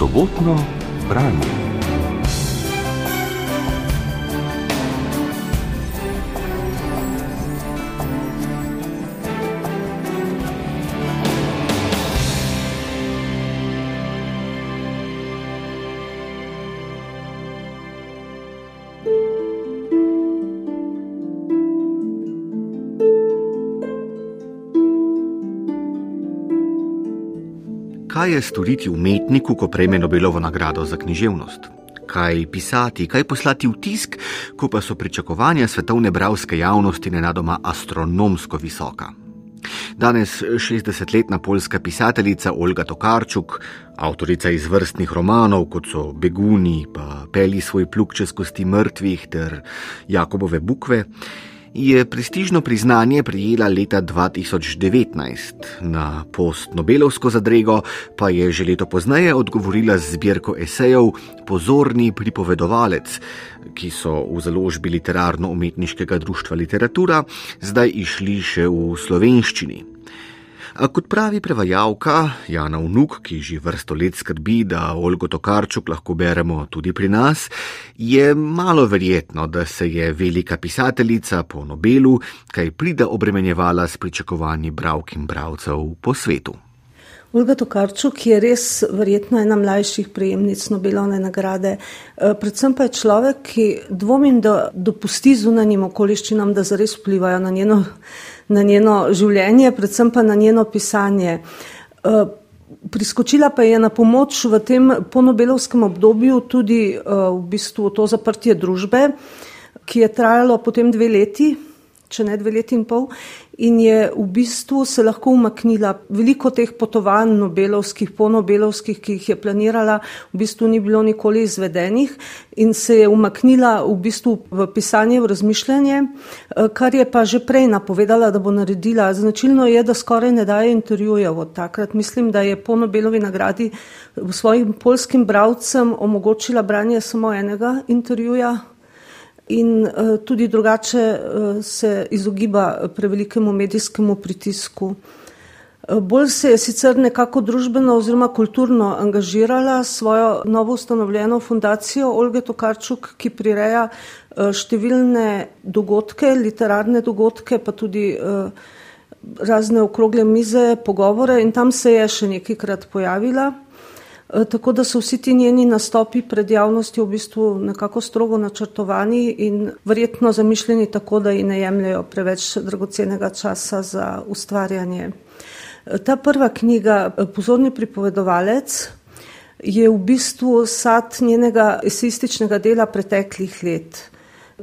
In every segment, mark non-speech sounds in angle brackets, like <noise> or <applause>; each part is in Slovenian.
sobotno branje. Kaj je storiti umetniku, ko prejme Nobelovo nagrado za književnost? Kaj pisati, kaj poslati v tisk, ko pa so pričakovanja svetovne bravske javnosti nenadoma astronomsko visoka? Danes 60-letna polska pisateljica Olga Tokarčuk, avtorica izvrstnih romanov, kot so Beguni, pa Peli svoj pluk čez kosti mrtvih ter Jakobove bukve, je prestižno priznanje prijela leta 2019, na post-Nobelovsko zadrego pa je že leto pozneje odgovorila z zbirko esejev Pozorni pripovedovalec, ki so v založbi literarno-umetniškega društva Literatura zdaj išli še v slovenščini. A kot pravi prevajalka Jana Vnuk, ki že vrsto let skrbi, da Olgo Tokarčuk lahko beremo tudi pri nas, je malo verjetno, da se je velika pisateljica po Nobelu kaj prida obremenjevala s pričakovanji bravk in bravcev po svetu. Olga Tokarčuk je res verjetno ena mlajših prejemnic Nobelovne nagrade. Eh, predvsem pa je človek, ki dvomim, da dopusti zunanjim okoliščinam, da zares vplivajo na njeno na njeno življenje, predvsem pa na njeno pisanje. Eh, priskočila pa je na pomoč v tem ponobelovskem obdobju tudi eh, v bistvu to zaprtje družbe, ki je trajalo potem dve leti, če ne dve leti in pol, in je v bistvu se lahko umaknila. Veliko teh potovanj, nobelovskih, ponobelovskih, ki jih je planirala, v bistvu ni bilo nikoli izvedenih in se je umaknila v bistvu v pisanje, v razmišljanje, eh, kar je pa že prej napovedala, da bo naredila. Značilno je, da skoraj ne daje intervjujev od takrat. Mislim, da je po Nobelovi nagradi svojim polskim bravcem omogočila branje samo enega intervjuja in uh, tudi drugače uh, se izogiba prevelikemu medijskemu pritisku. Uh, bolj se je sicer nekako družbeno oziroma kulturno angažirala svojo novo ustanovljeno fundacijo Olge Tokarčuk, ki prireja številne dogodke, literarne dogodke, pa tudi razne okrogle mize, pogovore in tam se je še nekajkrat pojavila. Eh, tako da so vsi ti njeni nastopi pred javnostjo v bistvu nekako strogo načrtovani in verjetno zamišljeni tako, da ji ne jemljajo preveč dragocenega časa za ustvarjanje. Eh, ta prva knjiga, eh, Pozorni pripovedovalec, je v bistvu sad njenega esističnega dela preteklih let.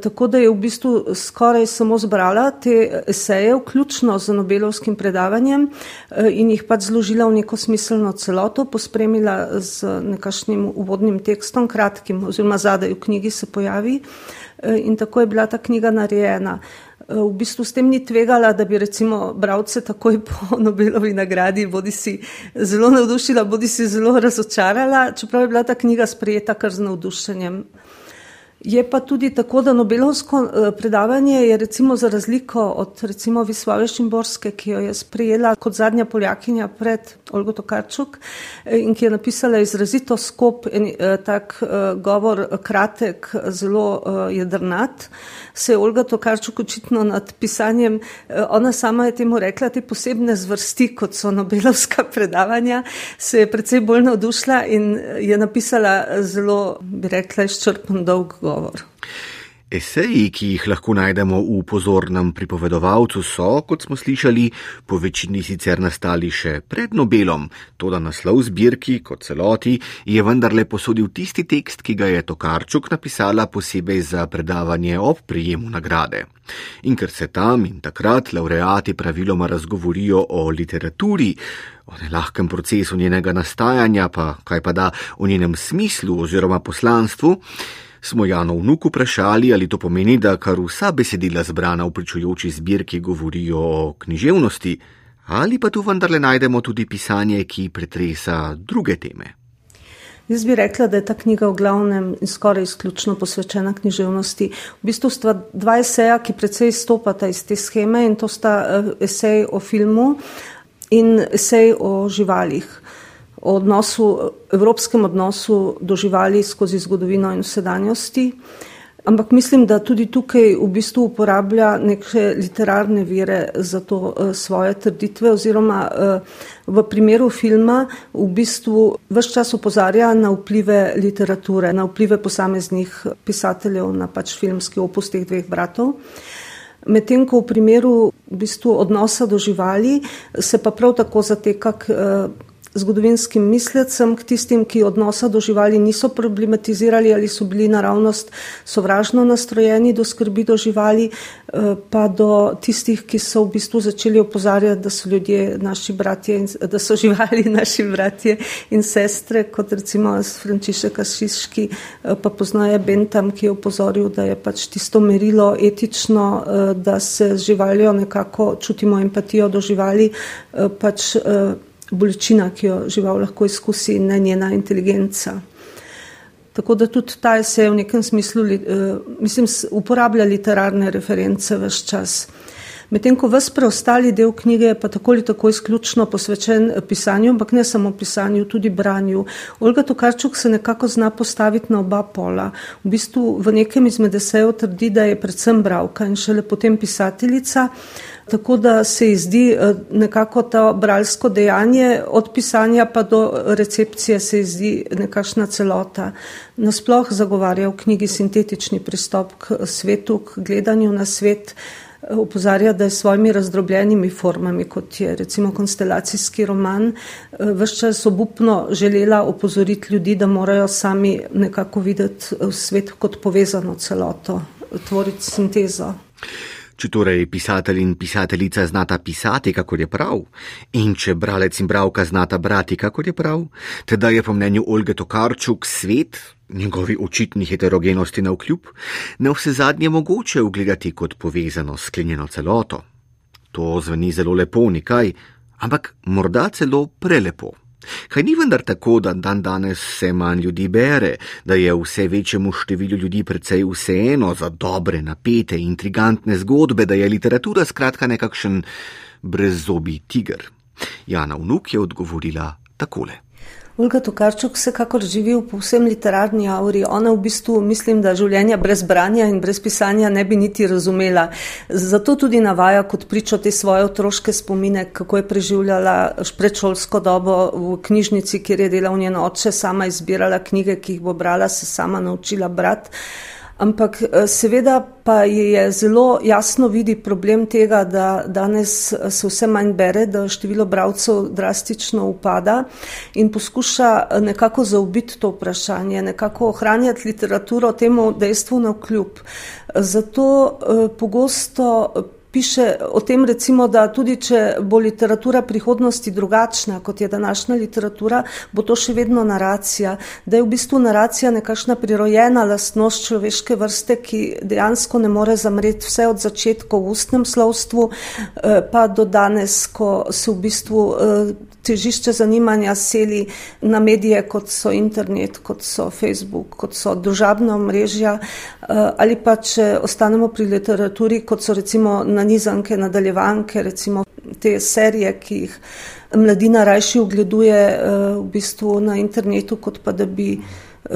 Tako da je v bistvu skoraj samo zbrala te eseje, vključno z Nobelovskim predavanjem eh, in jih pač zložila v neko smiselno celoto, pospremila z nekašnim uvodnim tekstom, kratkim oziroma zadaj v knjigi se pojavi eh, in tako je bila ta knjiga narejena. Eh, v bistvu s tem ni tvegala, da bi recimo bravce takoj <laughs> po Nobelovi nagradi bodi si zelo navdušila, bodi si zelo razočarala, čeprav je bila ta knjiga sprejeta kar z navdušenjem. Je pa tudi tako, da Nobelovsko eh, predavanje je recimo za razliko od recimo Visvave Šimborske, ki jo je sprejela kot zadnja poljakinja pred Olgo Tokarčuk eh, in ki je napisala izrazito skop in eh, tak govor kratek, zelo jedrnat, se je Olga Tokarčuk očitno nad pisanjem, ona sama je temu rekla, te posebne zvrsti, kot so Nobelovska predavanja, se je predvsej bolj navdušila in je napisala zelo, bi rekla, izčrpen dolg govor govor. Eseji, ki jih lahko najdemo v pozornem pripovedovalcu, so, kot smo slišali, po večini sicer nastali še pred Nobelom, to da naslov zbirki kot celoti je vendarle posodil tisti tekst, ki ga je Tokarčuk napisala posebej za predavanje ob prijemu nagrade. In ker se tam in takrat laureati praviloma razgovorijo o literaturi, o nelahkem procesu njenega nastajanja, pa kaj pa da o njenem smislu oziroma poslanstvu, smo Jano vnuk vprašali, ali to pomeni, da kar vsa besedila zbrana v pričujoči zbirki govorijo o književnosti, ali pa tu vendarle najdemo tudi pisanje, ki pretresa druge teme. Jaz bi rekla, da je ta knjiga v glavnem in skoraj izključno posvečena književnosti. V bistvu sta dva eseja, ki precej stopata iz te scheme in to sta eh, esej o filmu in esej o živalih. O odnosu, evropskem odnosu do živali skozi zgodovino in sedanjosti. Ampak mislim, da tudi tukaj v bistvu uporablja neke literarne vire za to uh, svoje trditve oziroma uh, v primeru filma v bistvu vse čas opozarja na vplive literature, na vplive posameznih pisateljev na pač filmski opus teh dveh bratov. Medtem ko v primeru v bistvu odnosa do živali se pa prav tako zateka k uh, zgodovinskim mislecem, k tistim, ki odnosa do živali niso problematizirali ali so bili naravnost sovražno nastrojeni do skrbi do živali, eh, pa do tistih, ki so v bistvu začeli opozarjati, da so ljudje naši bratje in da so <laughs> živali naši bratje in sestre, kot recimo Frančišek Asiški, eh, pa poznaje Bentam, ki je opozoril, da je pač tisto merilo etično, eh, da se z živaljo nekako čutimo empatijo do živali, pač bolečina, ki jo žival lahko izkusi, ne njena inteligenca. Tako da tudi ta esej v nekem smislu uh, mislim, uporablja literarne reference v vse čas. Medtem ko vse preostali del knjige je pa tako ali tako izključno posvečen pisanju, ampak ne samo pisanju, tudi branju. Olga Tokarčuk se nekako zna postaviti na oba pola. V bistvu v nekem izmed esejev trdi, da je predvsem bravka in šele potem pisateljica. Tako da se ji zdi eh, nekako to bralsko dejanje od pisanja pa do recepcije se ji zdi nekakšna celota. Nasploh zagovarja v knjigi sintetični pristop k svetu, k gledanju na svet, upozarja, da je s svojimi razdrobljenimi formami, kot je recimo konstelacijski roman, eh, vse čas obupno želela opozoriti ljudi, da morajo sami nekako videti svet kot povezano celoto, tvoriti sintezo. Če torej pisatelj in pisateljica znata pisati, kako je prav, in če bralec in bravka znata brati, kako je prav, teda je po mnenju Olge Tokarčuk svet, njegovi očitni heterogenosti na vkljub, na vse zadnje mogoče ugledati kot povezano sklenjeno celoto. To zveni zelo lepo, nikaj, ampak morda celo prelepo. Kaj ni vendar tako, da dan danes vse manj ljudi bere, da je vse večjemu številu ljudi precej vseeno za dobre, napete, intrigantne zgodbe, da je literatura skratka nekakšen brezzobi tiger? Jana Vnuk je odgovorila takole. Olga Tokarčuk vsekakor živi v povsem literarni auri. Ona v bistvu mislim, da življenja brez branja in brez pisanja ne bi niti razumela. Zato tudi navaja kot pričo te svoje otroške spomine, kako je preživljala predšolsko dobo v knjižnici, kjer je delal njen oče, sama izbirala knjige, ki jih bo brala, se sama naučila brati. Ampak eh, seveda pa je zelo jasno vidi problem tega, da danes eh, se vse manj bere, da število bravcev drastično upada in poskuša eh, nekako zaubiti to vprašanje, nekako ohranjati literaturo temu dejstvu na vkljub. Zato pogosto piše o tem, recimo, da tudi če bo literatura prihodnosti drugačna, kot je današnja literatura, bo to še vedno naracija, da je v bistvu naracija nekakšna prirojena lastnost človeške vrste, ki dejansko ne more zamreti vse od začetka v ustnem slovstvu, eh, pa do danes, ko se v bistvu eh, težišče zanimanja seli na medije, kot so internet, kot so Facebook, kot so družabna mrežja, eh, ali pa če ostanemo pri literaturi, kot so recimo nanizanke, nadaljevanke, recimo te serije, ki jih mladina rajši ogleduje eh, v bistvu na internetu, kot pa da bi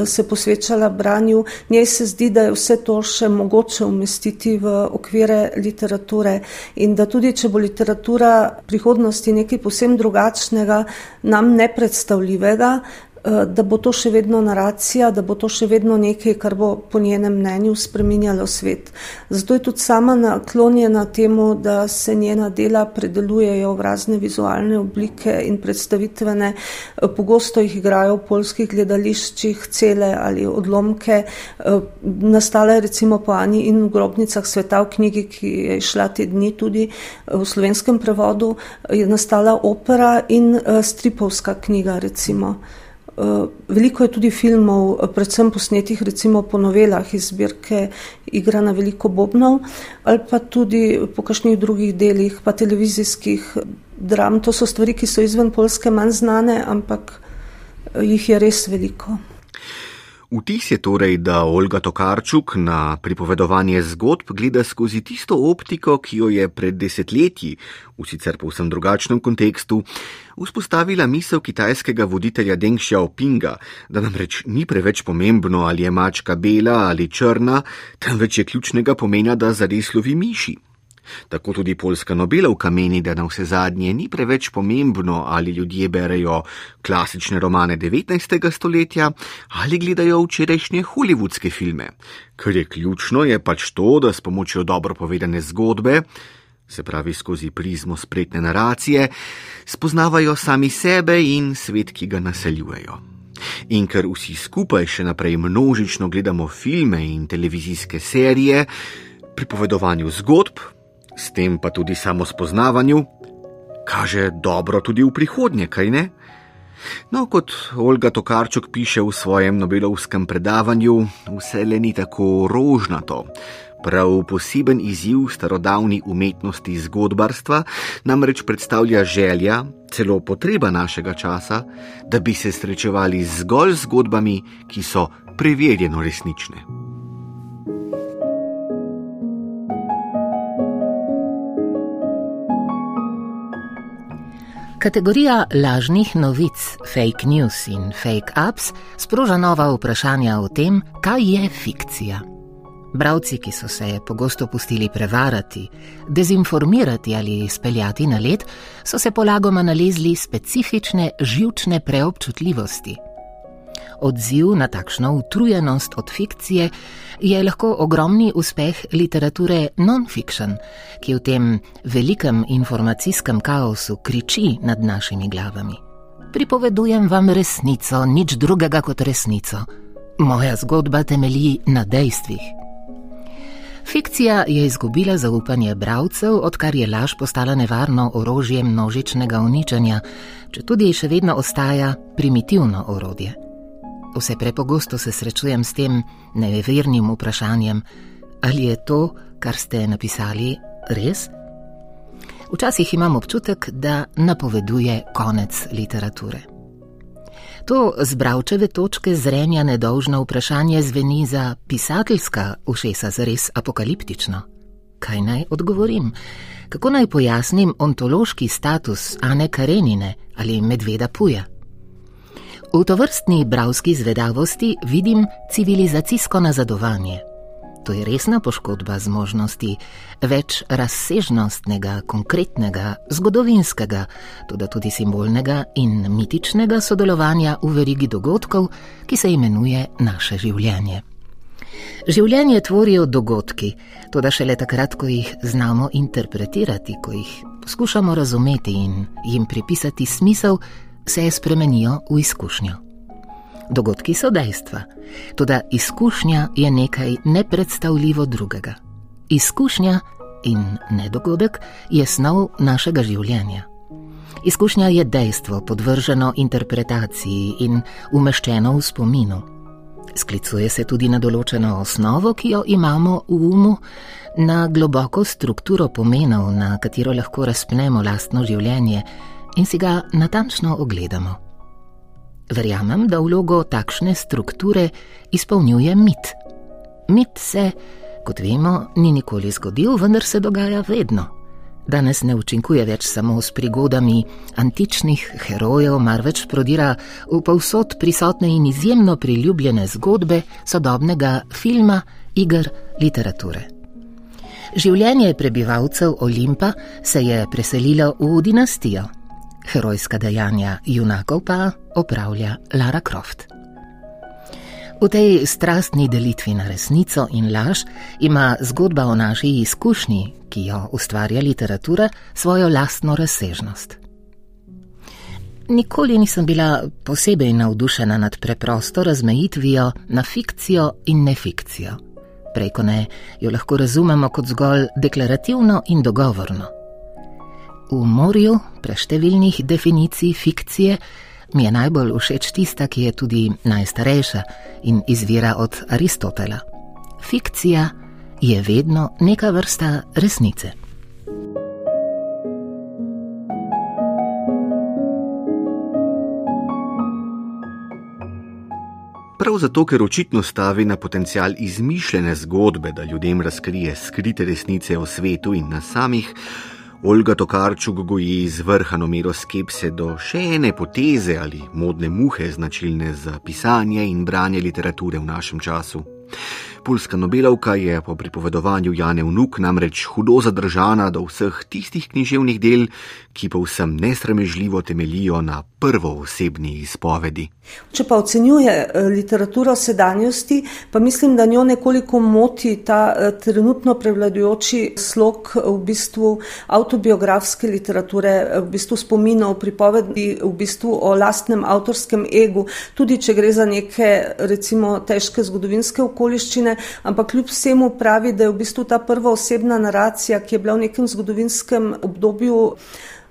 se posvečala branju. Njej se zdi, da je vse to še mogoče umestiti v okvire literature in da tudi, če bo literatura prihodnosti nekaj posebno drugačnega, nam nepredstavljivega, Eh, da bo to še vedno naracija, da bo to še vedno nekaj, kar bo po njenem mnenju spreminjalo svet. Zato je tudi sama naklonjena temu, da se njena dela predelujejo v razne vizualne oblike in predstavitvene. Eh, pogosto jih igrajo v polskih gledališčih cele ali odlomke. Eh, nastala je recimo po Ani in v grobnicah sveta v knjigi, ki je išla te dni tudi v slovenskem prevodu, je nastala opera in stripovska knjiga recimo. Eh, veliko je tudi filmov, eh, predvsem posnetih recimo po novelah iz zbirke Igra na veliko bobnov ali pa tudi po kakšnih drugih delih, pa televizijskih dram. To so stvari, ki so izven Polske manj znane, ampak eh, jih je res veliko. Vtis je torej, da Olga Tokarčuk na pripovedovanje zgodb gleda skozi tisto optiko, ki jo je pred desetletji, v sicer povsem drugačnem kontekstu, vzpostavila misel kitajskega voditelja Deng Xiaopinga, da namreč ni preveč pomembno, ali je mačka bela ali črna, temveč je ključnega pomena, da zares lovi miši. Tako tudi polska Nobelovka meni, da na vse zadnje ni preveč pomembno, ali ljudje berejo klasične romane 19. stoletja ali gledajo včerajšnje hollywoodske filme. Kar je ključno, je pač to, da s pomočjo dobro povedane zgodbe, se pravi skozi prizmo spretne naracije, spoznavajo sami sebe in svet, ki ga naseljujejo. In ker vsi skupaj še naprej množično gledamo filme in televizijske serije, pripovedovanju zgodb, s tem pa tudi samo spoznavanju, kaže dobro tudi v prihodnje, kaj ne? No, kot Olga Tokarčuk piše v svojem Nobelovskem predavanju, vse le ni tako rožnato. Prav poseben izziv starodavni umetnosti zgodbarstva namreč predstavlja želja, celo potreba našega časa, da bi se srečevali zgolj z zgodbami, ki so preverjeno resnične. Kategorija lažnih novic, fake news in fake ups sproža nova vprašanja o tem, kaj je fikcija. Bravci, ki so se pogosto pustili prevarati, dezinformirati ali speljati na led, so se polagoma nalezli specifične živčne preobčutljivosti. Odziv na takšno utrujenost od fikcije je lahko ogromni uspeh literature non-fiction, ki v tem velikem informacijskem kaosu kriči nad našimi glavami. Pripovedujem vam resnico, nič drugega kot resnico. Moja zgodba temelji na dejstvih. Fikcija je izgubila zaupanje bralcev, odkar je laž postala nevarno orožje množičnega uničenja, če tudi še vedno ostaja primitivno orodje. Vse prepogosto se srečujem s tem nevernim vprašanjem, ali je to, kar ste napisali, res? Včasih imam občutek, da napoveduje konec literature. To z bravčeve točke zrenja nedolžno vprašanje zveni za pisateljska ušesa zares apokaliptično. Kaj naj odgovorim? Kako naj pojasnim ontološki status Ane Karenine ali Medveda Puja? V tovrstni bravski zvedavosti vidim civilizacijsko nazadovanje. To je resna poškodba zmožnosti več razsežnostnega, konkretnega, zgodovinskega, tudi simbolnega in mitičnega sodelovanja v verigi dogodkov, ki se imenuje naše življenje. Življenje tvorijo dogodki, tudi šele takrat, ko jih znamo interpretirati, ko jih poskušamo razumeti in jim pripisati smisel, se spremenijo v izkušnjo. Dogodki so dejstva, tudi izkušnja je nekaj nepredstavljivo drugega. Izkušnja in ne dogodek je snov našega življenja. Izkušnja je dejstvo podvrženo interpretaciji in umeščeno v spominu. Sklicuje se tudi na določeno osnovo, ki jo imamo v umu, na globoko strukturo pomenov, na katero lahko razpnemo lastno življenje in si ga natančno ogledamo. Verjamem, da vlogo takšne strukture izpolnjuje mit. Mit se, kot vemo, ni nikoli zgodil, vendar se dogaja vedno. Danes ne učinkuje več samo s prigodami antičnih herojev, marveč prodira v povsod prisotne in izjemno priljubljene zgodbe sodobnega filma, igr, literature. Življenje prebivalcev Olimpa se je preselilo v dinastijo herojska dejanja junakov pa opravlja Lara Croft. V tej strastni delitvi na resnico in laž ima zgodba o naši izkušnji, ki jo ustvarja literatura, svojo lastno razsežnost. Nikoli nisem bila posebej navdušena nad preprosto razmejitvijo na fikcijo in nefikcijo. Preko ne jo lahko razumemo kot zgolj deklarativno in dogovorno. V morju preštevilnih definicij fikcije mi je najbolj všeč tista, ki je tudi najstarejša in izvira od Aristotela. Fikcija je vedno neka vrsta resnice. Prav zato, ker očitno stavi na potencial izmišljene zgodbe, da ljudem razkrije skrite resnice o svetu in nas samih, Olga Tokarčuk goji izvrhano mero skepse do še ene poteze ali modne muhe, značilne za pisanje in branje literature v našem času. Pulska Nobelovka je po pripovedovanju Jane Vnuk namreč hudo zadržana do vseh tistih književnih del, ki povsem nesramežljivo temelijo na prvoosebni izpovedi. Če pa ocenjuje eh, literaturo sedanjosti, pa mislim, da njo nekoliko moti ta eh, trenutno prevladujoči slog v bistvu autobiografske literature, v bistvu spominov, pripovedi, v bistvu o lastnem avtorskem egu, tudi če gre za neke recimo težke zgodovinske okoliščine zgodovine, ampak kljub vsemu pravi, da je v bistvu ta prva osebna naracija, ki je bila v nekem zgodovinskem obdobju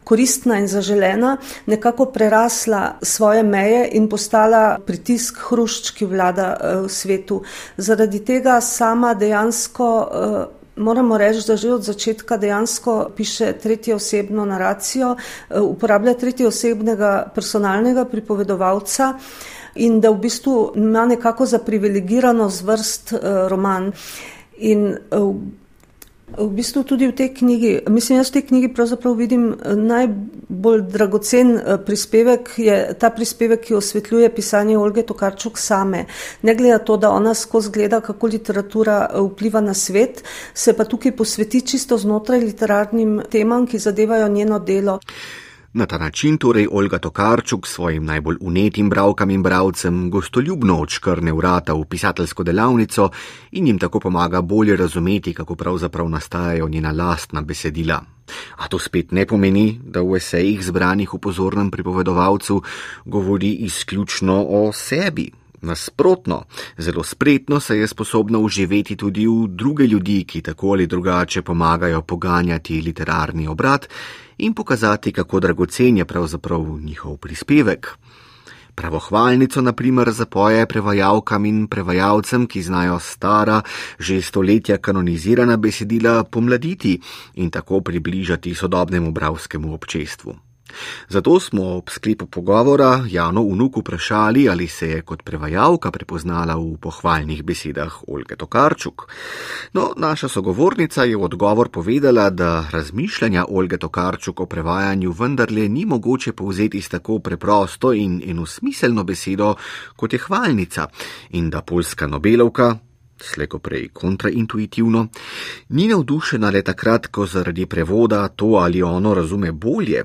koristna in zaželena, nekako prerasla svoje meje in postala pritisk hrušč, ki vlada eh, v svetu. Zaradi tega sama dejansko. Eh, moramo reči, da že od začetka dejansko piše tretjo osebno naracijo, eh, uporablja tretjo osebnega personalnega pripovedovalca in da v bistvu ima nekako za privilegirano zvrst uh, roman. In uh, v bistvu tudi v tej knjigi, mislim, jaz v tej knjigi pravzaprav vidim eh, najbolj dragocen prispevek, je ta prispevek, ki osvetljuje pisanje Olge Tokarčuk same. Ne glede na to, da ona skozi gleda, kako literatura vpliva na svet, se pa tukaj posveti čisto znotraj literarnim temam, ki zadevajo njeno delo. Na ta način torej Olga Tokarčuk svojim najbolj unetim bravkam in bravcem gostoljubno odškrne vrata v pisateljsko delavnico in jim tako pomaga bolje razumeti, kako pravzaprav nastajajo njena lastna besedila. A to spet ne pomeni, da v esejih zbranih v pozornem pripovedovalcu govori izključno o sebi. Nasprotno, zelo spretno se je sposobna uživeti tudi v druge ljudi, ki tako ali drugače pomagajo poganjati literarni obrat in pokazati, kako dragocen je pravzaprav njihov prispevek. Pravohvalnico, na primer, zapoje prevajalkam in prevajalcem, ki znajo stara, že stoletja kanonizirana besedila pomladiti in tako približati sodobnemu bravskemu občestvu. Zato smo ob sklepu pogovora Jano Unuk vprašali, ali se je kot prevajalka prepoznala v pohvalnih besedah Olge Tokarčuk. No, naša sogovornica je v odgovor povedala, da razmišljanja Olge Tokarčuk o prevajanju vendarle ni mogoče povzeti s tako preprosto in enosmiselno besedo, kot je hvalnica, in da polska Nobelovka, sleko prej kontraintuitivno, ni navdušena le takrat, ko zaradi prevoda to ali ono razume bolje,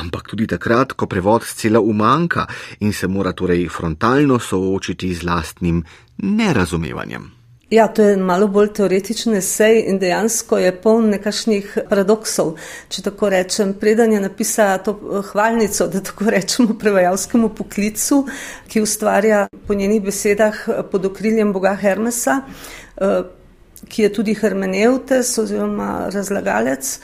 ampak tudi takrat, ko prevod scela umanka in se mora torej frontalno soočiti z lastnim nerazumevanjem. Ja, to je malo bolj teoretičen esej in dejansko je poln nekašnih paradoksov. Če tako rečem, preden je napisala to eh, hvalnico, da tako rečemo prevajalskemu poklicu, ki ustvarja po njenih besedah eh, pod okriljem boga Hermesa, eh, ki je tudi hermeneutes oziroma razlagalec.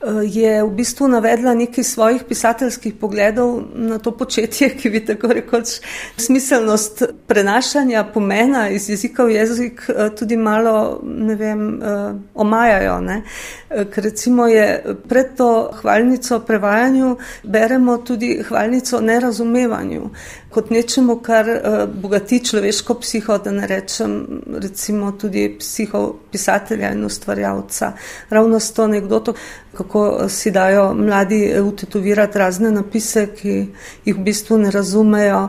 Eh, je v bistvu navedla nekaj svojih pisateljskih pogledov na to početje, ki bi tako rekoč smiselnost prenašanja pomena iz jezika v jezik eh, tudi malo, ne vem, eh, omajajo. Ne? Ker recimo je pred to hvalnico prevajanju beremo tudi hvalnico nerazumevanju kot nečemu, kar bogati človeško psiho, da ne rečem recimo tudi psiho pisatelja in ustvarjalca. Ravno s to anegdoto, kako si dajo mladi utetovirati razne napise, ki jih v bistvu ne razumejo,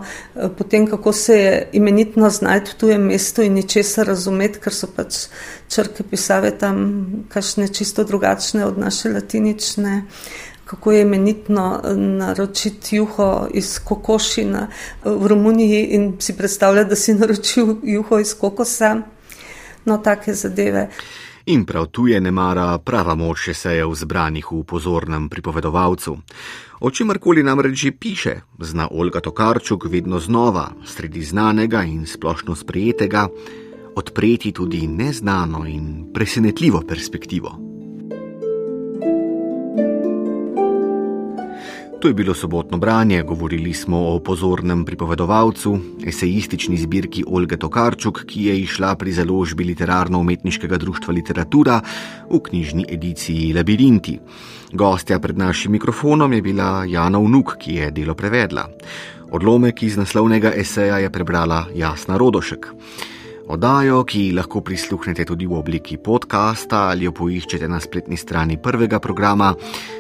potem kako se je imenitno znajti v tujem mestu in ničesar razumeti, ker so pač črke pisave tam kašne čisto drugačne od naše latinične. Kako je imenitno naročiti juho iz kokošina v Romuniji in si predstavljati, da si naročil juho iz kokosa. No, take zadeve. In prav tu je nemara prava moč esejev zbranih v pozornem pripovedovalcu. O čemrkoli namreč že piše, zna Olga Tokarčuk vedno znova, sredi znanega in splošno sprejetega, odpreti tudi neznano in presenetljivo perspektivo. To je bilo sobotno branje, govorili smo o pozornem pripovedovalcu, esejistični zbirki Olge Tokarčuk, ki je išla pri založbi Literarno-umetniškega društva Literatura v knjižni ediciji Labirinti. Gostja pred našim mikrofonom je bila Jana Vnuk, ki je delo prevedla. Odlomek iz naslovnega eseja je prebrala Jasna Rodošek. Odajo, ki lahko prisluhnete tudi v obliki podcasta ali jo poiščete na spletni strani prvega programa,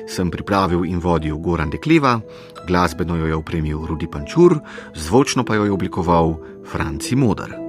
sem pripravil in vodil Goran Dekliva, glasbeno jo je opremil Rudi Pančur, zvočno pa jo je oblikoval Franci Modar.